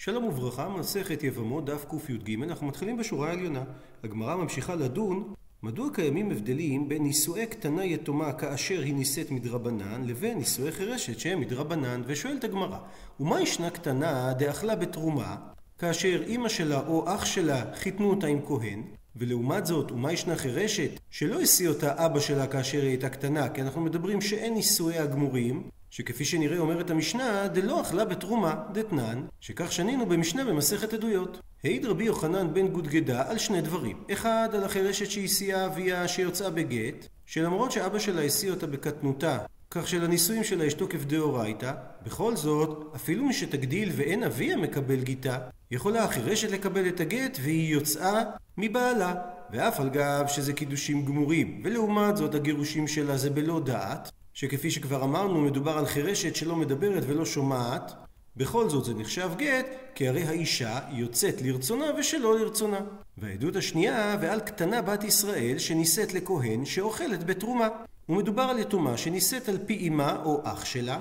שלום וברכה, מסכת יבמות, דף קי"ג, אנחנו מתחילים בשורה העליונה. הגמרא ממשיכה לדון מדוע קיימים הבדלים בין נישואי קטנה יתומה כאשר היא נישאת מדרבנן לבין נישואי חירשת שהם מדרבנן? ושואלת הגמרא ומה ישנה קטנה דאכלה בתרומה כאשר אימא שלה או אח שלה חיתנו אותה עם כהן? ולעומת זאת, ומה ישנה חירשת שלא השיא אותה אבא שלה כאשר היא הייתה קטנה? כי אנחנו מדברים שאין נישואי הגמורים שכפי שנראה אומרת המשנה, דלא אכלה בתרומה דתנן, שכך שנינו במשנה במסכת עדויות. העיד רבי יוחנן בן גודגדה על שני דברים. אחד, על החירשת שהסיעה אביה שיוצאה בגט, שלמרות שאבא שלה השיא אותה בקטנותה, כך שלנישואים שלה יש תוקף דאורייתא, בכל זאת, אפילו מי שתגדיל ואין אביה מקבל גיתה, יכולה החירשת לקבל את הגט והיא יוצאה מבעלה. ואף על גב שזה קידושים גמורים, ולעומת זאת הגירושים שלה זה בלא דעת, שכפי שכבר אמרנו מדובר על חירשת שלא מדברת ולא שומעת, בכל זאת זה נחשב גט, כי הרי האישה יוצאת לרצונה ושלא לרצונה. והעדות השנייה, ועל קטנה בת ישראל שנישאת לכהן שאוכלת בתרומה. ומדובר על יתומה שנישאת על פי אמה או אח שלה,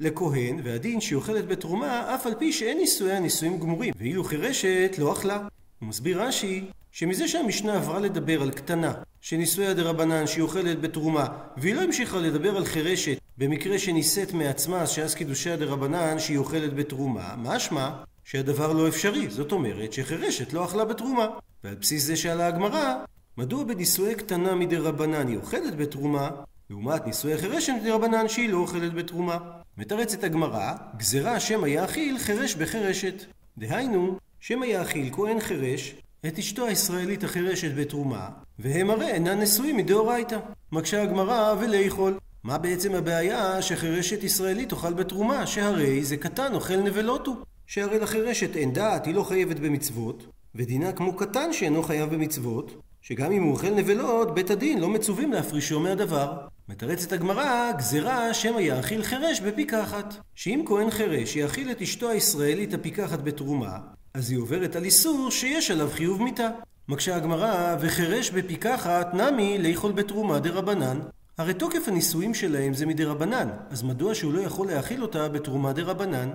לכהן, והדין שהיא אוכלת בתרומה אף על פי שאין נישואיה נישואים גמורים, ואילו חירשת לא אכלה. הוא מסביר רש"י שמזה שהמשנה עברה לדבר על קטנה, שנישואיה דרבנן שהיא אוכלת בתרומה, והיא לא המשיכה לדבר על חירשת במקרה שנישאת מעצמה, שאז קידושיה דרבנן שהיא אוכלת בתרומה, משמע שהדבר לא אפשרי, זאת אומרת שחירשת לא אכלה בתרומה. ועל בסיס זה שאלה הגמרא, מדוע בנישואי קטנה מדרבנן היא אוכלת בתרומה, לעומת נישואי חירשת מדרבנן שהיא לא אוכלת בתרומה? מתרצת הגמרא, גזרה שמא יאכיל חירש בחירשת. דהיינו, שמא יאכיל כהן חירש את אשתו הישראלית החירשת בתרומה, והם הרי אינם נשואים מדאורייתא. מקשה הגמרא ולאכול. מה בעצם הבעיה שחירשת ישראלית תאכל בתרומה, שהרי זה קטן אוכל נבלות הוא. שהרי לחירשת אין דעת, היא לא חייבת במצוות, ודינה כמו קטן שאינו חייב במצוות, שגם אם הוא אוכל נבלות, בית הדין לא מצווים להפרישו מהדבר. מתרצת הגמרא, גזירה שמא יאכיל חירש בפיקחת. שאם כהן חירש יאכיל את אשתו הישראלית הפיקחת בתרומה, אז היא עוברת על איסור שיש עליו חיוב מיתה. מקשה הגמרא, וחירש בפיקחת נמי לאכול בתרומה דרבנן. הרי תוקף הנישואים שלהם זה מדרבנן, אז מדוע שהוא לא יכול להאכיל אותה בתרומה דרבנן?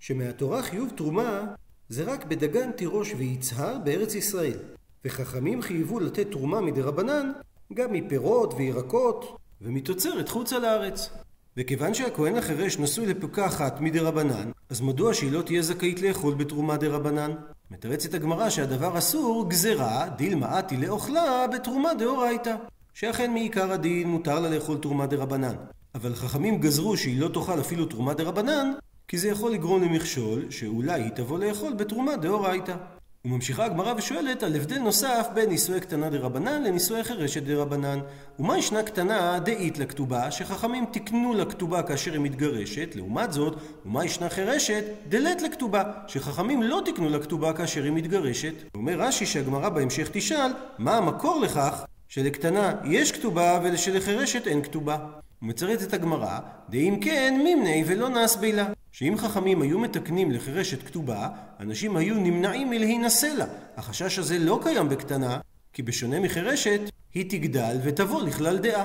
שמהתורה חיוב תרומה זה רק בדגן תירוש ויצהר בארץ ישראל. וחכמים חייבו לתת תרומה מדרבנן גם מפירות וירקות ומתוצרת חוצה לארץ. וכיוון שהכהן החירש נשוי לפוקחת מדרבנן, אז מדוע שהיא לא תהיה זכאית לאכול בתרומה דרבנן? מתרצת הגמרא שהדבר אסור גזרה דילמה אתי לאוכלה בתרומה דאורייתא. שאכן מעיקר הדין מותר לה לאכול תרומה דרבנן. אבל חכמים גזרו שהיא לא תאכל אפילו תרומה דרבנן, כי זה יכול לגרום למכשול שאולי היא תבוא לאכול בתרומה דאורייתא. וממשיכה הגמרא ושואלת על הבדל נוסף בין נישואי קטנה דרבנן לנישואי חירשת דרבנן. ומה ישנה קטנה דאית לכתובה, שחכמים תיקנו לכתובה כאשר היא מתגרשת, לעומת זאת, ומה ישנה חירשת דלת לכתובה, שחכמים לא תיקנו לכתובה כאשר היא מתגרשת. אומר רש"י שהגמרא בהמשך תשאל, מה המקור לכך שלקטנה יש כתובה ולשלחירשת אין כתובה. ומצרצת הגמרא, דאם כן מימני ולא נס בילה. שאם חכמים היו מתקנים לחירשת כתובה, אנשים היו נמנעים מלהינשא לה. החשש הזה לא קיים בקטנה, כי בשונה מחירשת, היא תגדל ותבוא לכלל דעה.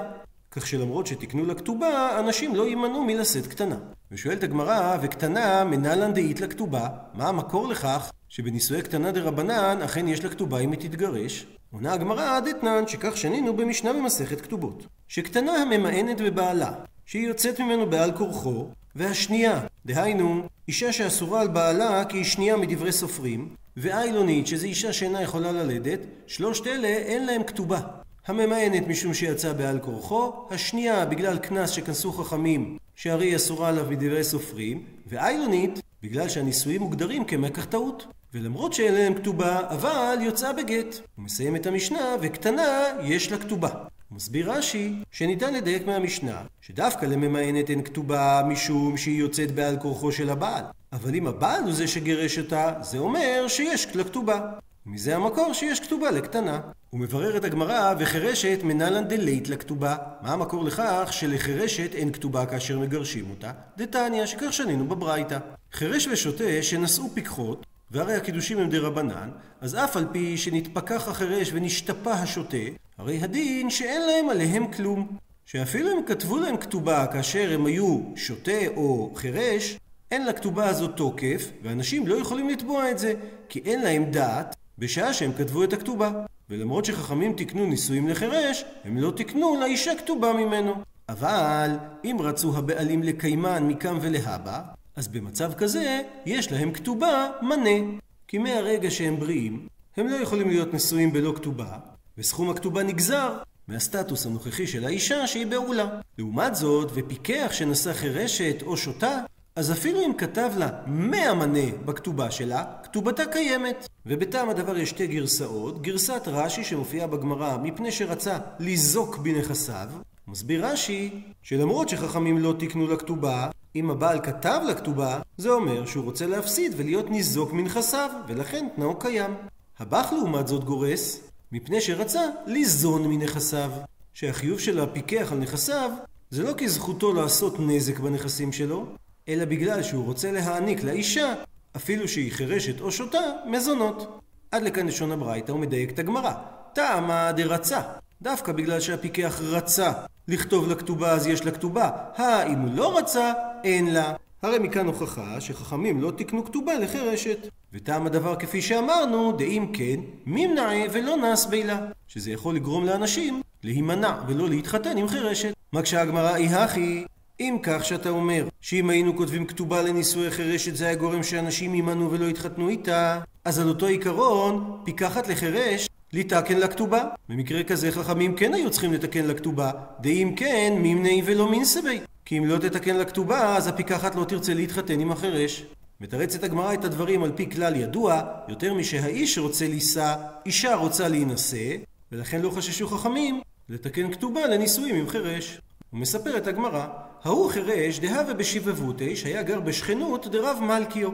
כך שלמרות שתקנו לה כתובה, אנשים לא יימנעו מלשאת קטנה. ושואלת הגמרא, וקטנה מנהלן דאית לכתובה, מה המקור לכך שבנישואי קטנה דרבנן אכן יש לה כתובה אם היא תתגרש? עונה הגמרא דתנן, שכך שנינו במשנה במסכת כתובות. שקטנה הממאנת בבעלה, שהיא יוצאת ממנו בעל כורחו, והשנייה, דהיינו, אישה שאסורה על בעלה כי היא שנייה מדברי סופרים, ואיילונית, שזו אישה שאינה יכולה ללדת, שלושת אלה אין להם כתובה. הממאנת משום שיצא בעל כורחו, השנייה בגלל קנס שכנסו חכמים, שהרי אסורה עליו מדברי סופרים, ואיילונית, בגלל שהנישואים מוגדרים כמקח טעות. ולמרות שאין להם כתובה, אבל יוצאה בגט. הוא מסיים את המשנה, וקטנה יש לה כתובה. מסביר רש"י שניתן לדייק מהמשנה שדווקא לממאנת אין כתובה משום שהיא יוצאת בעל כורחו של הבעל. אבל אם הבעל הוא זה שגירש אותה, זה אומר שיש לה כתובה. מזה המקור שיש כתובה לקטנה. הוא מברר את הגמרא, וחירשת מנלן דלית לכתובה. מה המקור לכך שלחירשת אין כתובה כאשר מגרשים אותה? דתניא, שכך שנינו בברייתא. חירש ושוטה שנשאו פיקחות, והרי הקידושים הם דרבנן, אז אף על פי שנתפכח החירש ונשתפה השוטה, הרי הדין שאין להם עליהם כלום. שאפילו אם כתבו להם כתובה כאשר הם היו שוטה או חירש, אין לכתובה הזאת תוקף, ואנשים לא יכולים לתבוע את זה, כי אין להם דעת בשעה שהם כתבו את הכתובה. ולמרות שחכמים תיקנו נישואים לחירש, הם לא תיקנו לאישה כתובה ממנו. אבל אם רצו הבעלים לקיימן מכאן ולהבא, אז במצב כזה יש להם כתובה מנה. כי מהרגע שהם בריאים, הם לא יכולים להיות נשואים בלא כתובה, וסכום הכתובה נגזר מהסטטוס הנוכחי של האישה שהיא בעולה. לעומת זאת, ופיקח שנשא חירשת או שותה, אז אפילו אם כתב לה מאה מנה בכתובה שלה, כתובתה קיימת. ובטעם הדבר יש שתי גרסאות. גרסת רש"י שמופיעה בגמרא מפני שרצה לזוק בנכסיו. מסביר רש"י שלמרות שחכמים לא תיקנו לכתובה, אם הבעל כתב לכתובה, זה אומר שהוא רוצה להפסיד ולהיות ניזוק מנכסיו, ולכן תנאו קיים. הבח לעומת זאת גורס, מפני שרצה ליזון מנכסיו. שהחיוב של הפיקח על נכסיו זה לא כי זכותו לעשות נזק בנכסים שלו, אלא בגלל שהוא רוצה להעניק לאישה, אפילו שהיא חירשת או שותה, מזונות. עד לכאן לשון הברייתא הוא מדייק את הגמרא. טעמא דרצה. דווקא בגלל שהפיקח רצה לכתוב לכתובה אז יש לה כתובה. האם הוא לא רצה, אין לה. הרי מכאן הוכחה שחכמים לא תיקנו כתובה לחירשת. וטעם הדבר כפי שאמרנו, דאם כן, מימנעי ולא נס בילה. שזה יכול לגרום לאנשים להימנע ולא להתחתן עם חירשת. מה כשהגמרא היא הכי, אם כך שאתה אומר שאם היינו כותבים כתובה לנישואי חירשת זה היה גורם שאנשים יימנעו ולא יתחתנו איתה, אז על אותו עיקרון, פיקחת לחירש לתקן לכתובה. במקרה כזה חכמים כן היו צריכים לתקן לכתובה, דאם כן, מימני ולא מינסבי. כי אם לא תתקן לכתובה, אז הפיקחת לא תרצה להתחתן עם החירש. מתרצת הגמרא את הדברים על פי כלל ידוע, יותר משהאיש רוצה לישא, אישה רוצה להינשא, ולכן לא חששו חכמים לתקן כתובה לנישואים עם חירש. ומספרת הגמרא, ההוא חירש דהווה בשיבבותי שהיה גר בשכנות דרב מלכיו.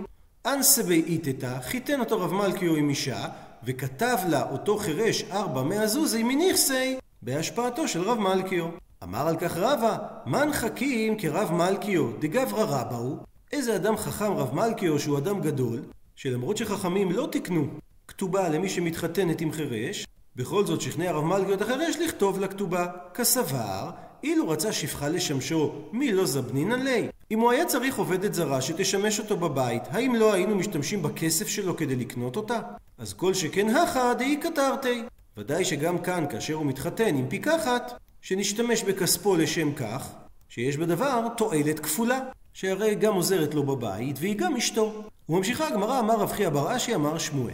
אנסה באיתתא, חיתן אותו רב מלכיו עם אישה, וכתב לה אותו חירש ארבע מהזוזי מניכסי בהשפעתו של רב מלכיו. אמר על כך רבא, מן חכים כרב מלכיו דגברא רבא הוא? איזה אדם חכם רב מלכיו שהוא אדם גדול, שלמרות שחכמים לא תיקנו כתובה למי שמתחתנת עם חירש, בכל זאת שכנע רב מלכיו את החירש לכתוב לכתובה כסבר אילו רצה שפחה לשמשו, מי לא זבנינן ליה? אם הוא היה צריך עובדת זרה שתשמש אותו בבית, האם לא היינו משתמשים בכסף שלו כדי לקנות אותה? אז כל שכן הכא דאי קטרתי. ודאי שגם כאן, כאשר הוא מתחתן עם פיקחת, שנשתמש בכספו לשם כך, שיש בדבר תועלת כפולה, שהרי גם עוזרת לו בבית, והיא גם אשתו. וממשיכה הגמרא, אמר רב חייא בר אשי, אמר שמואל.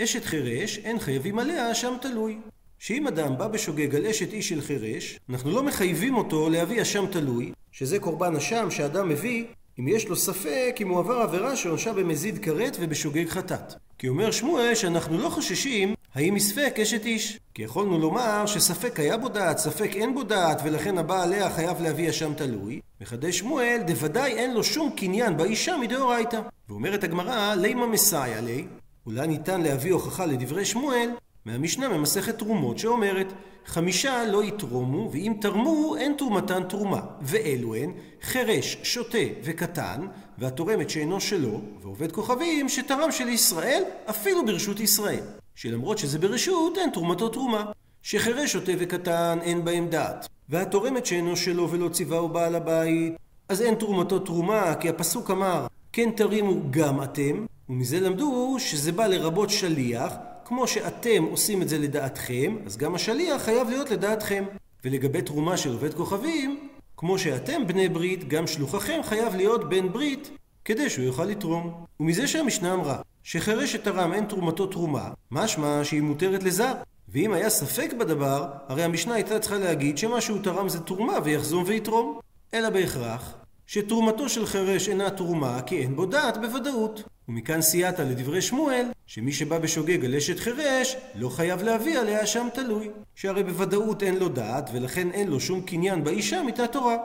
אשת חירש, אין חייבים עליה, שם תלוי. שאם אדם בא בשוגג על אשת איש של חירש, אנחנו לא מחייבים אותו להביא אשם תלוי, שזה קורבן אשם שאדם מביא אם יש לו ספק אם הוא עבר עבירה שעונשה במזיד כרת ובשוגג חטאת. כי אומר שמואל שאנחנו לא חוששים האם מספק אשת איש. כי יכולנו לומר שספק היה בו דעת, ספק אין בו דעת, ולכן הבא עליה חייב להביא אשם תלוי. מחדש שמואל, דוודאי אין לו שום קניין באישה מדאורייתא. ואומרת הגמרא, לימה מסייע לי, אולי ניתן להביא הוכחה לדברי שמואל, מהמשנה ממסכת תרומות שאומרת חמישה לא יתרומו ואם תרמו אין תרומתן תרומה. ואלו הן חירש, שוטה וקטן והתורמת שאינו שלו ועובד כוכבים שתרם של ישראל אפילו ברשות ישראל. שלמרות שזה ברשות אין תרומתו תרומה. שחירש, שוטה וקטן אין בהם דעת. והתורמת שאינו שלו ולא ציווהו בעל הבית אז אין תרומתו תרומה כי הפסוק אמר כן תרימו גם אתם ומזה למדו שזה בא לרבות שליח כמו שאתם עושים את זה לדעתכם, אז גם השליח חייב להיות לדעתכם. ולגבי תרומה של עובד כוכבים, כמו שאתם בני ברית, גם שלוחכם חייב להיות בן ברית, כדי שהוא יוכל לתרום. ומזה שהמשנה אמרה שחירש שתרם אין תרומתו תרומה, משמע שהיא מותרת לזר. ואם היה ספק בדבר, הרי המשנה הייתה צריכה להגיד שמה שהוא תרם זה תרומה ויחזום ויתרום. אלא בהכרח שתרומתו של חירש אינה תרומה כי אין בו דעת בוודאות. ומכאן סייעת לדברי שמואל, שמי שבא בשוגג על אשת חירש, לא חייב להביא עליה שם תלוי. שהרי בוודאות אין לו דעת, ולכן אין לו שום קניין באישה מתא תורה.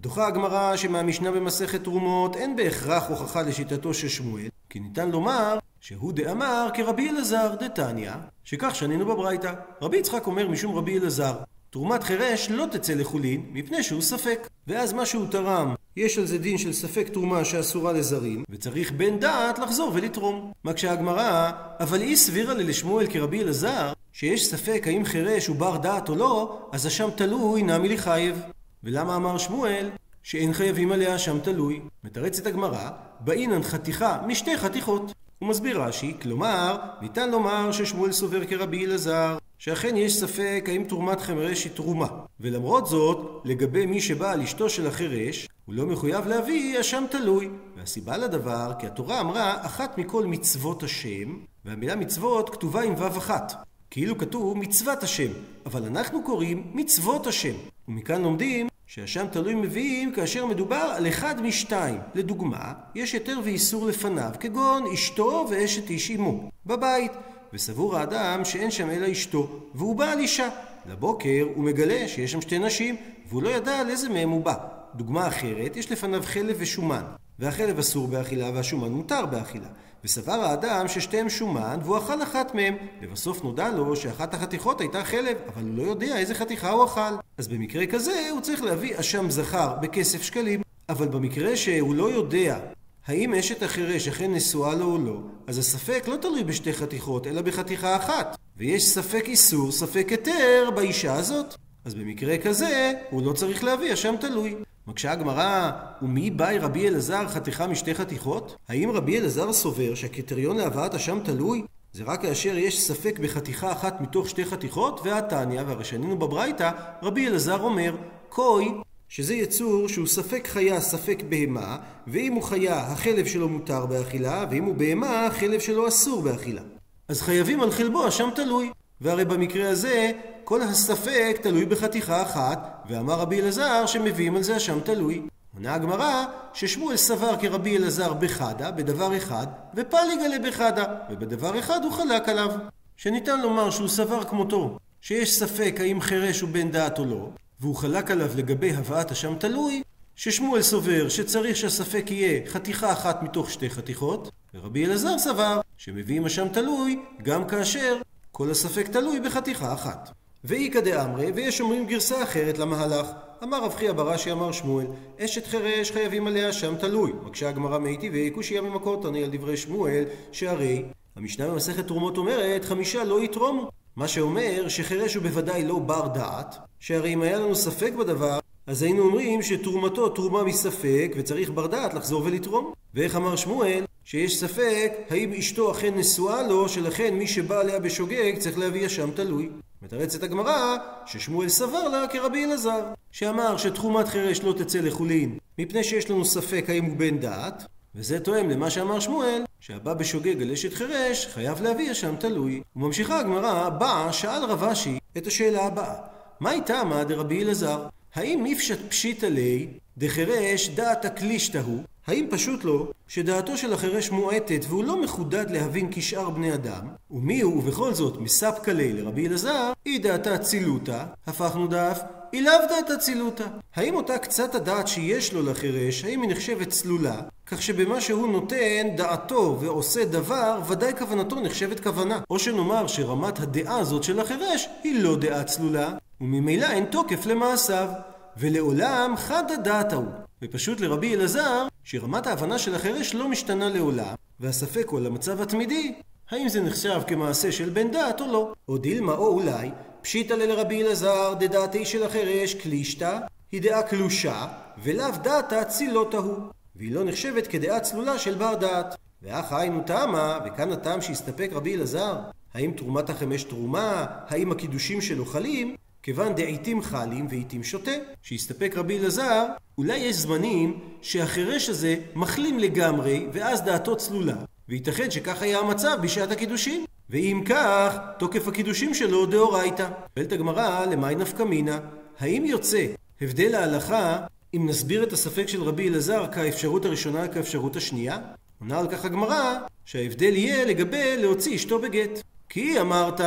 דוחה הגמרא שמהמשנה במסכת תרומות אין בהכרח הוכחה לשיטתו של שמואל, כי ניתן לומר שהוא דאמר כרבי אלעזר דתניא, שכך שנינו בברייתא. רבי יצחק אומר משום רבי אלעזר, תרומת חירש לא תצא לחולין, מפני שהוא ספק. ואז מה שהוא תרם, יש על זה דין של ספק תרומה שאסורה לזרים, וצריך בן דעת לחזור ולתרום. מה כשהגמרא, אבל היא סבירה ללשמואל כרבי אלעזר, שיש ספק האם חירש הוא בר דעת או לא, אז אשם תלוי נמי לחייב. ולמה אמר שמואל? שאין חייבים עליה שם תלוי. מתרצת הגמרא, באינן חתיכה משתי חתיכות. הוא מסביר רש"י, כלומר, ניתן לומר ששמואל סובר כרבי אלעזר, שאכן יש ספק האם תרומת חמרש היא תרומה. ולמרות זאת, לגבי מי שבא על אשתו של החירש, הוא לא מחויב להביא אשם תלוי. והסיבה לדבר, כי התורה אמרה אחת מכל מצוות השם, והמילה מצוות כתובה עם ו' אחת. כאילו כתוב מצוות השם, אבל אנחנו קוראים מצוות השם. ומכאן לומדים שהשם תלוי מביאים כאשר מדובר על אחד משתיים. לדוגמה, יש היתר ואיסור לפניו, כגון אשתו ואשת איש אמו, בבית. וסבור האדם שאין שם אלא אשתו, והוא בא על אישה. לבוקר הוא מגלה שיש שם שתי נשים, והוא לא ידע על איזה מהם הוא בא. דוגמה אחרת, יש לפניו חלב ושומן, והחלב אסור באכילה והשומן מותר באכילה. וסבר האדם ששתיהם שומן, והוא אכל אחת מהם. לבסוף נודע לו שאחת החתיכות הייתה חלב, אבל הוא לא יודע איזה חתיכה הוא אכל. אז במקרה כזה הוא צריך להביא אשם זכר בכסף שקלים. אבל במקרה שהוא לא יודע האם אשת החירש אכן נשואה לו או לא, אז הספק לא תלוי בשתי חתיכות, אלא בחתיכה אחת. ויש ספק איסור, ספק היתר באישה הזאת. אז במקרה כזה, הוא לא צריך להביא אשם תלוי. מקשה הגמרא, ומי באי רבי אלעזר חתיכה משתי חתיכות? האם רבי אלעזר סובר שהקריטריון להבאת אשם תלוי זה רק כאשר יש ספק בחתיכה אחת מתוך שתי חתיכות, והתניא, והרי שנינו בברייתא, רבי אלעזר אומר, קוי, שזה יצור שהוא ספק חיה, ספק בהמה, ואם הוא חיה, החלב שלו מותר באכילה, ואם הוא בהמה, החלב שלו אסור באכילה. אז חייבים על חלבו, אשם תלוי. והרי במקרה הזה, כל הספק תלוי בחתיכה אחת, ואמר רבי אלעזר שמביאים על זה אשם תלוי. עונה הגמרא ששמואל סבר כרבי אלעזר בחדה, בדבר אחד, ופליגלה בחדה, ובדבר אחד הוא חלק עליו. שניתן לומר שהוא סבר כמותו, שיש ספק האם חירש הוא בן דעת או לא, והוא חלק עליו לגבי הבאת אשם תלוי, ששמואל סובר שצריך שהספק יהיה חתיכה אחת מתוך שתי חתיכות, ורבי אלעזר סבר שמביאים אשם תלוי גם כאשר כל הספק תלוי בחתיכה אחת. ואיכא דאמרי, ויש אומרים גרסה אחרת למהלך. אמר רב חייא ברש"י אמר שמואל, אשת חירש חייבים עליה שם תלוי. מקשה הגמרא מאיתי קושייה ממקור תנאי על דברי שמואל, שהרי המשנה במסכת תרומות אומרת, חמישה לא יתרומו. מה שאומר שחירש הוא בוודאי לא בר דעת, שהרי אם היה לנו ספק בדבר, אז היינו אומרים שתרומתו תרומה מספק וצריך בר דעת לחזור ולתרום. ואיך אמר שמואל? שיש ספק האם אשתו אכן נשואה לו, שלכן מי שבא עליה בשוגג צריך להביא אשם תלוי. מתרצת הגמרא ששמואל סבר לה כרבי אלעזר, שאמר שתחומת חירש לא תצא לחולין, מפני שיש לנו ספק האם הוא בן דעת, וזה תואם למה שאמר שמואל, שהבא בשוגג על אשת חירש חייב להביא אשם תלוי. וממשיכה הגמרא, באה שאל רב אשי את השאלה הבאה: מה הייתה מה דרבי אלעזר? האם מפשט פשיטא ליה דחירש דעת הקלישתא הוא? האם פשוט לו שדעתו של החירש מועטת והוא לא מחודד להבין כשאר בני אדם? ומי הוא ובכל זאת מספקא ליה לרבי אלעזר, היא דעתה צילותא, הפכנו דף, היא לאו דעתה צילותא. האם אותה קצת הדעת שיש לו לחירש, האם היא נחשבת צלולה? כך שבמה שהוא נותן דעתו ועושה דבר, ודאי כוונתו נחשבת כוונה. או שנאמר שרמת הדעה הזאת של החירש היא לא דעה צלולה, וממילא אין תוקף למעשיו. ולעולם חד הדעת ההוא. ופשוט לרבי אלעזר, שרמת ההבנה של החירש לא משתנה לעולם, והספק הוא על המצב התמידי, האם זה נחשב כמעשה של בן דעת או לא. או דילמה או אולי, פשיטא לרבי אלעזר דדעתי של החירש קלישתא, היא דעה קלושה, ולאו דעתא צילותא הוא. והיא לא נחשבת כדעה צלולה של בר דעת. ואך היינו תמה, וכאן הטעם שהסתפק רבי אלעזר, האם תרומת החמש תרומה, האם הקידושים שלו חלים, כיוון דעיתים חלים ועיתים שותה. שהסתפק רבי אלעזר, אולי יש זמנים שהחירש הזה מחלים לגמרי, ואז דעתו צלולה. וייתכן שכך היה המצב בשעת הקידושים. ואם כך, תוקף הקידושים שלו דאורייתא. שואלת הגמרא, למאי נפקא מינה? האם יוצא הבדל ההלכה אם נסביר את הספק של רבי אלעזר כאפשרות הראשונה כאפשרות השנייה? עונה על כך הגמרא שההבדל יהיה לגבי להוציא אשתו בגט. כי אמרת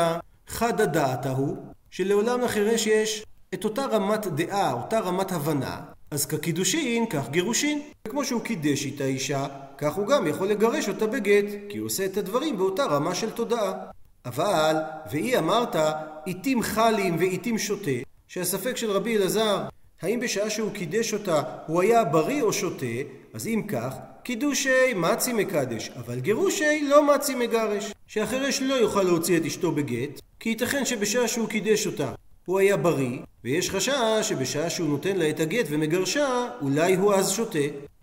חד הדעת ההוא שלעולם לחירש יש את אותה רמת דעה, אותה רמת הבנה, אז כקידושין, כך גירושין. וכמו שהוא קידש איתה אישה, כך הוא גם יכול לגרש אותה בגט, כי הוא עושה את הדברים באותה רמה של תודעה. אבל, ואי אמרת, עיתים חלים ועיתים שותה, שהספק של רבי אלעזר, האם בשעה שהוא קידש אותה הוא היה בריא או שותה, אז אם כך, קידושי מצי מקדש, אבל גירושי לא מצי מגרש. שהחירש לא יוכל להוציא את אשתו בגט, כי ייתכן שבשעה שהוא קידש אותה הוא היה בריא, ויש חשש שבשעה שהוא נותן לה את הגט ומגרשה, אולי הוא אז שותה.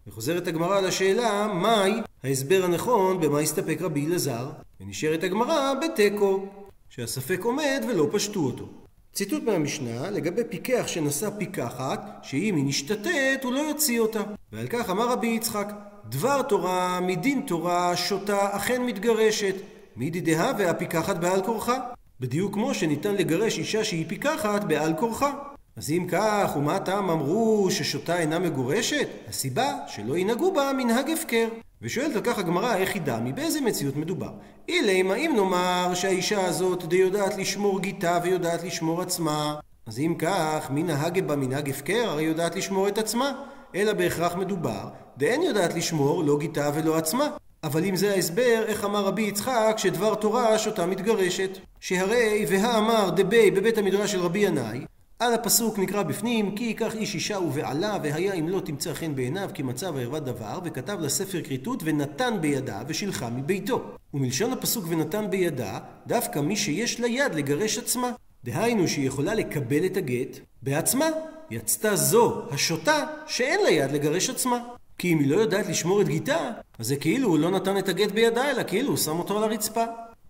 וחוזרת הגמרא לשאלה, מהי ההסבר הנכון במה הסתפק רבי אלעזר? ונשארת הגמרא בתיקו, שהספק עומד ולא פשטו אותו. ציטוט מהמשנה לגבי פיקח שנשא פיקחת, שאם היא נשתתת הוא לא יוציא אותה. ועל כך אמר רבי יצחק, דבר תורה מדין תורה שותה אכן מתגרשת, מידי דהה והפיקחת בעל כורחה. בדיוק כמו שניתן לגרש אישה שהיא פיקחת בעל כורחה. אז אם כך, ומה הטעם אמרו ששותה אינה מגורשת? הסיבה שלא ינהגו בה מנהג הפקר. ושואלת על כך הגמרא איך דמי, באיזה מציאות מדובר? אילמה אם נאמר שהאישה הזאת די יודעת לשמור גיתה ויודעת לשמור עצמה, אז אם כך, מי נהג בה מנהג הפקר? הרי יודעת לשמור את עצמה. אלא בהכרח מדובר, דאין יודעת לשמור לא גיתה ולא עצמה. אבל אם זה ההסבר, איך אמר רבי יצחק שדבר תורה שותה מתגרשת? שהרי והאמר דבי בבית המדרש של רבי ינאי, על הפסוק נקרא בפנים, כי ייקח איש אישה ובעלה, והיה אם לא תמצא חן בעיניו, כי מצא וערווה דבר, וכתב לה ספר כריתות, ונתן בידה, ושילחה מביתו. ומלשון הפסוק ונתן בידה, דווקא מי שיש לה יד לגרש עצמה. דהיינו שהיא יכולה לקבל את הגט בעצמה. יצתה זו, השוטה, שאין לה יד לגרש עצמה. כי אם היא לא יודעת לשמור את גיתה, אז זה כאילו הוא לא נתן את הגט בידה, אלא כאילו הוא שם אותו על הרצפה.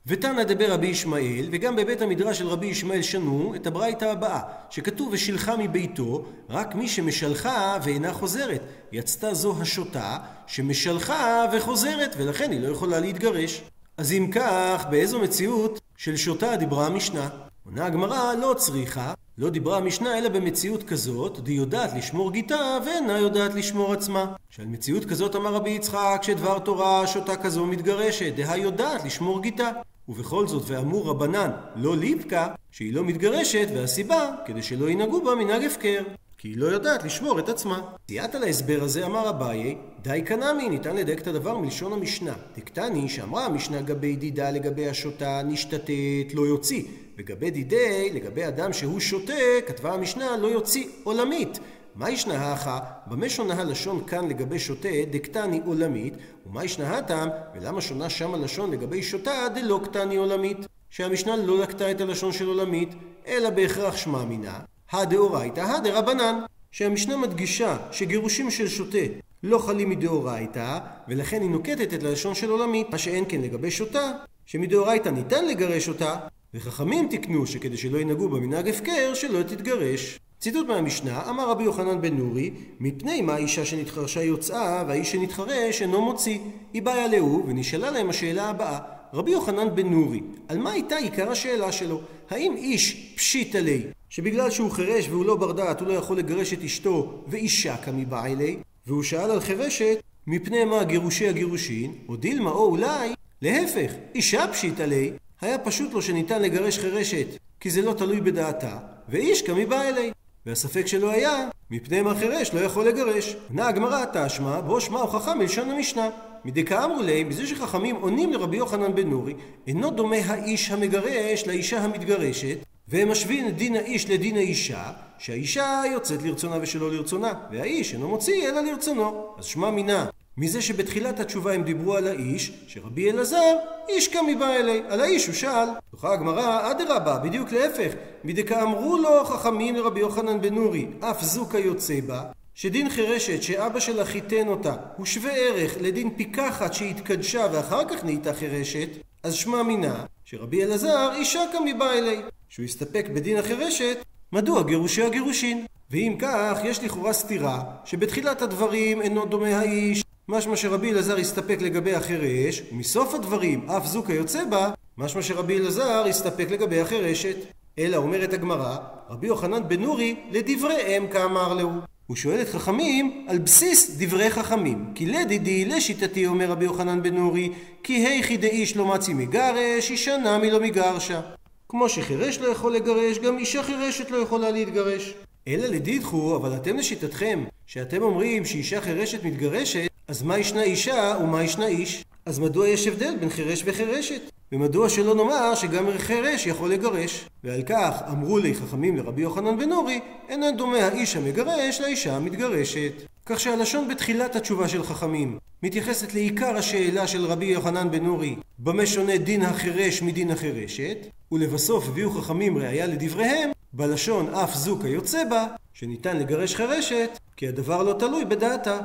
ותנא דבר רבי ישמעאל, וגם בבית המדרש של רבי ישמעאל שנו את הברייתא הבאה, שכתוב ושילחה מביתו, רק מי שמשלחה ואינה חוזרת. יצתה זו השוטה שמשלחה וחוזרת, ולכן היא לא יכולה להתגרש. אז אם כך, באיזו מציאות של שוטה דיברה המשנה? עונה הגמרא, לא צריכה, לא דיברה המשנה אלא במציאות כזאת, די יודעת לשמור גיתה ואינה יודעת לשמור עצמה. שעל מציאות כזאת אמר רבי יצחק שדבר תורה שוטה כזו מתגרשת, דהה יודעת לשמור גיתה. ובכל זאת ואמור רבנן לא ליפקה, שהיא לא מתגרשת, והסיבה, כדי שלא ינהגו בה מנהג הפקר. כי היא לא יודעת לשמור את עצמה. סייעת להסבר הזה אמר אביי, די קנמי, ניתן לדייק את הדבר מלשון המשנה. דקתני שאמרה המשנה גבי דידה לגבי השוטה נשתתת לא יוציא, וגבי דידי לגבי אדם שהוא שותה, כתבה המשנה לא יוציא עולמית. מה ישנה הכה? במה שונה הלשון כאן לגבי שותה דקתני עולמית, ומה ישנה הטעם, ולמה שונה שם הלשון לגבי שותה דלא קטני עולמית? שהמשנה לא לקטה את הלשון של עולמית, אלא בהכרח שמע מינה, הדאורייתא הדרבנן. שהמשנה מדגישה שגירושים של שותה לא חלים מדאורייתא, ולכן היא נוקטת את הלשון של עולמית, מה שאין כן לגבי שותה, שמדאורייתא ניתן לגרש אותה, וחכמים תיקנו שכדי שלא ינהגו במנהג הפקר, שלא תתגרש. ציטוט מהמשנה, אמר רבי יוחנן בן נורי, מפני מה האישה שנתחרשה יוצאה והאיש שנתחרש אינו מוציא. היא באה להוא ונשאלה להם השאלה הבאה, רבי יוחנן בן נורי, על מה הייתה עיקר השאלה שלו? האם איש פשיט עלי, שבגלל שהוא חירש והוא לא בר דעת הוא לא יכול לגרש את אשתו ואישה כמבא אלי? והוא שאל על חירשת, מפני מה גירושי הגירושין, או דילמה או אולי, להפך, אישה פשיט עלי, היה פשוט לו שניתן לגרש חירשת, כי זה לא תלוי בדעתה, ואיש כמבא אלי. והספק שלו היה, מפני מה חירש לא יכול לגרש. עונה הגמרא תשמע, בו שמע הוכחה מלשון המשנה. מדקה אמרו לי, מזה שחכמים עונים לרבי יוחנן בן נורי, אינו דומה האיש המגרש לאישה המתגרשת, והם משווים את דין האיש לדין האישה, שהאישה יוצאת לרצונה ושלא לרצונה, והאיש אינו מוציא אלא לרצונו. אז שמע מינה, מזה שבתחילת התשובה הם דיברו על האיש, שרבי אלעזר, איש קמי בא אלי, על האיש הוא שאל. תוכה הגמרא, אדרבה, בדיוק להפך, מדקה אמרו לו חכמים לרבי יוחנן בן נורי, אף זוקה יוצא בה, שדין חירשת שאבא שלה חיתן אותה הוא שווה ערך לדין פיקחת שהתקדשה ואחר כך נהייתה חירשת, אז שמע מינה שרבי אלעזר אישה קמי בא אלי, שהוא הסתפק בדין החירשת, מדוע גירושי הגירושין? ואם כך, יש לכאורה סתירה, שבתחילת הדברים אינו דומה האיש, משמע שרבי אלעזר הסתפק לגבי החירש, ומסוף הדברים אף זוקה יוצא בה, משמע שרבי אלעזר הסתפק לגבי החירשת. אלא אומרת הגמרא, רבי יוחנן בן נורי לדבריהם כאמר להו. הוא שואל את חכמים על בסיס דברי חכמים. כי לדידי, לשיטתי, אומר רבי יוחנן בן נורי, כי היכי דאיש לא מצי מגרש, אישה נמי לא מגרשה. כמו שחירש לא יכול לגרש, גם אישה חירשת לא יכולה להתגרש. אלא לדידחו, אבל אתם לשיטתכם, שאתם אומרים שאישה חירשת מתגרשת, אז מה ישנה אישה ומה ישנה איש? אז מדוע יש הבדל בין חירש וחירשת? ומדוע שלא נאמר שגם חירש יכול לגרש? ועל כך אמרו לי חכמים לרבי יוחנן בן נורי, אינה דומה האיש המגרש לאישה המתגרשת. כך שהלשון בתחילת התשובה של חכמים מתייחסת לעיקר השאלה של רבי יוחנן בן נורי, במה שונה דין החירש מדין החירשת, ולבסוף הביאו חכמים ראיה לדבריהם, בלשון אף זו כיוצא בה, שניתן לגרש חירשת, כי הדבר לא תלוי בדעתה.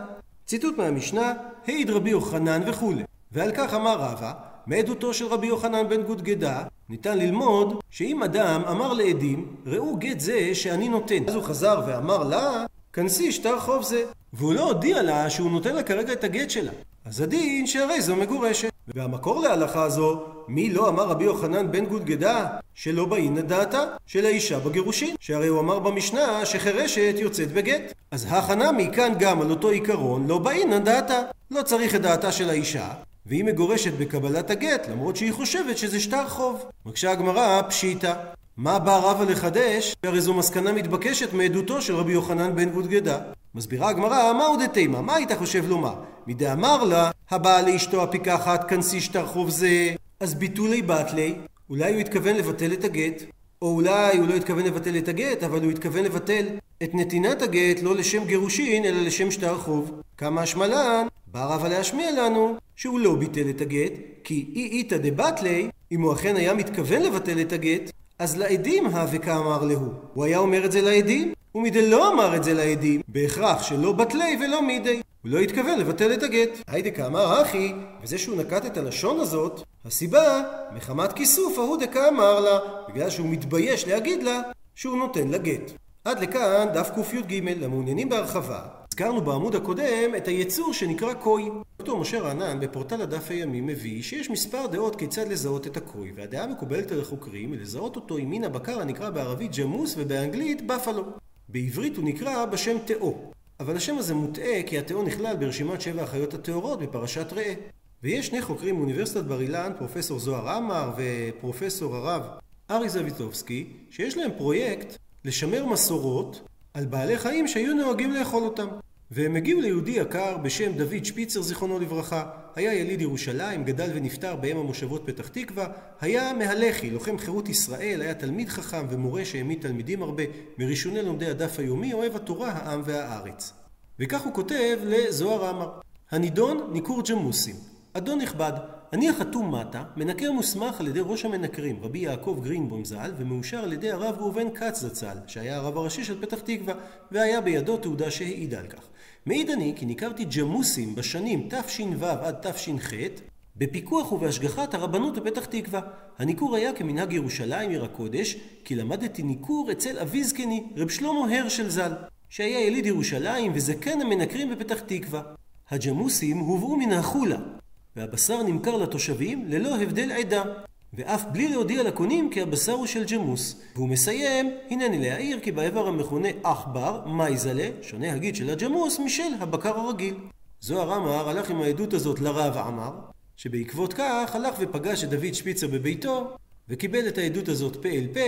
ציטוט מהמשנה, העיד רבי יוחנן וכולי. ועל כך אמר רבא, מעדותו של רבי יוחנן בן גודגדה, ניתן ללמוד שאם אדם אמר לעדים, ראו גט זה שאני נותן. אז הוא חזר ואמר לה, כנסי שטר חוב זה. והוא לא הודיע לה שהוא נותן לה כרגע את הגט שלה. אז הדין שהרי זו מגורשת. והמקור להלכה זו, מי לא אמר רבי יוחנן בן גודגדה, שלא באין דעתה של האישה בגירושין, שהרי הוא אמר במשנה שחירשת יוצאת בגט. אז הכנה מכאן גם על אותו עיקרון, לא באין דעתה. לא צריך את דעתה של האישה, והיא מגורשת בקבלת הגט, למרות שהיא חושבת שזה שטר חוב. מקשה הגמרא, פשיטא. מה בא רבא לחדש? הרי זו מסקנה מתבקשת מעדותו של רבי יוחנן בן גודגדה. מסבירה הגמרא, מהו דתימה? מה היית חושב לומר? מדאמר לה, הבאה לאשתו הפיקחת, כנסי שטר חוב זה, אז ביטולי בתלי, אולי הוא התכוון לבטל את הגט, או אולי הוא לא התכוון לבטל את הגט, אבל הוא התכוון לבטל את נתינת הגט לא לשם גירושין, אלא לשם שטר חוב. כמה השמלן, בא רבא להשמיע לנו שהוא לא ביטל את הגט, כי אי איתא דבטלי, אם הוא אכן היה מתכוון לבטל את הגט, אז לעדים הווה כאמר להו. הוא היה אומר את זה לעדים, ומדי לא אמר את זה לעדים, בהכרח שלא בתלי ולא מידי. הוא לא התכוון לבטל את הגט. היידה כאמר אחי, וזה שהוא נקט את הלשון הזאת, הסיבה, מחמת כיסוף ההוא דקאמר לה, בגלל שהוא מתבייש להגיד לה שהוא נותן לה גט. עד לכאן דף קי"ג, למעוניינים בהרחבה. הזכרנו בעמוד הקודם את היצור שנקרא קוי. דוקטור משה רענן בפורטל הדף הימי מביא שיש מספר דעות כיצד לזהות את הקוי, והדעה המקובלת על החוקרים היא לזהות אותו עם מין הבקר הנקרא בערבית ג'מוס ובאנגלית בפלו. בעברית הוא נקרא בשם תאו, אבל השם הזה מוטעה כי התאו נכלל ברשימת שבע החיות הטהורות בפרשת ראה. ויש שני חוקרים מאוניברסיטת בר אילן, פרופסור זוהר עמר ופרופסור הרב ארי זביטובסקי, שיש להם פרויקט לשמר מסורות על בעלי חיים שהיו נוהגים לאכול אותם. והם הגיעו ליהודי יקר בשם דוד שפיצר זיכרונו לברכה. היה יליד ירושלים, גדל ונפטר באם המושבות פתח תקווה, היה מהלכי, לוחם חירות ישראל, היה תלמיד חכם ומורה שהעמיד תלמידים הרבה, מראשוני לומדי הדף היומי, אוהב התורה, העם והארץ. וכך הוא כותב לזוהר עמר: הנידון ניכור ג'מוסים. אדון נכבד, אני החתום מטה, מנקר מוסמך על ידי ראש המנקרים, רבי יעקב גרינבום ז"ל, ומאושר על ידי הרב ראובן כץ זצ"ל, שהיה הרב הראשי של פתח תקווה, והיה בידו תעודה שהעידה על כך. מעיד אני כי ניכרתי ג'מוסים בשנים תש"ו עד תש"ח, בפיקוח ובהשגחת הרבנות בפתח תקווה. הניכור היה כמנהג ירושלים עיר הקודש, כי למדתי ניכור אצל אבי זקני, רב שלמה הרשל ז"ל, שהיה יליד ירושלים וזקן המנקרים בפתח תקווה. הג'מוסים הובאו מן החולה, והבשר נמכר לתושבים ללא הבדל עדה, ואף בלי להודיע לקונים כי הבשר הוא של ג'מוס. והוא מסיים, הנני להעיר כי באיבר המכונה עכבר, מייזלה, שונה הגיד של הג'מוס, משל הבקר הרגיל. זוהר עמר הלך עם העדות הזאת לרב עמר, שבעקבות כך הלך ופגש את דוד שפיצר בביתו, וקיבל את העדות הזאת פה אל פה,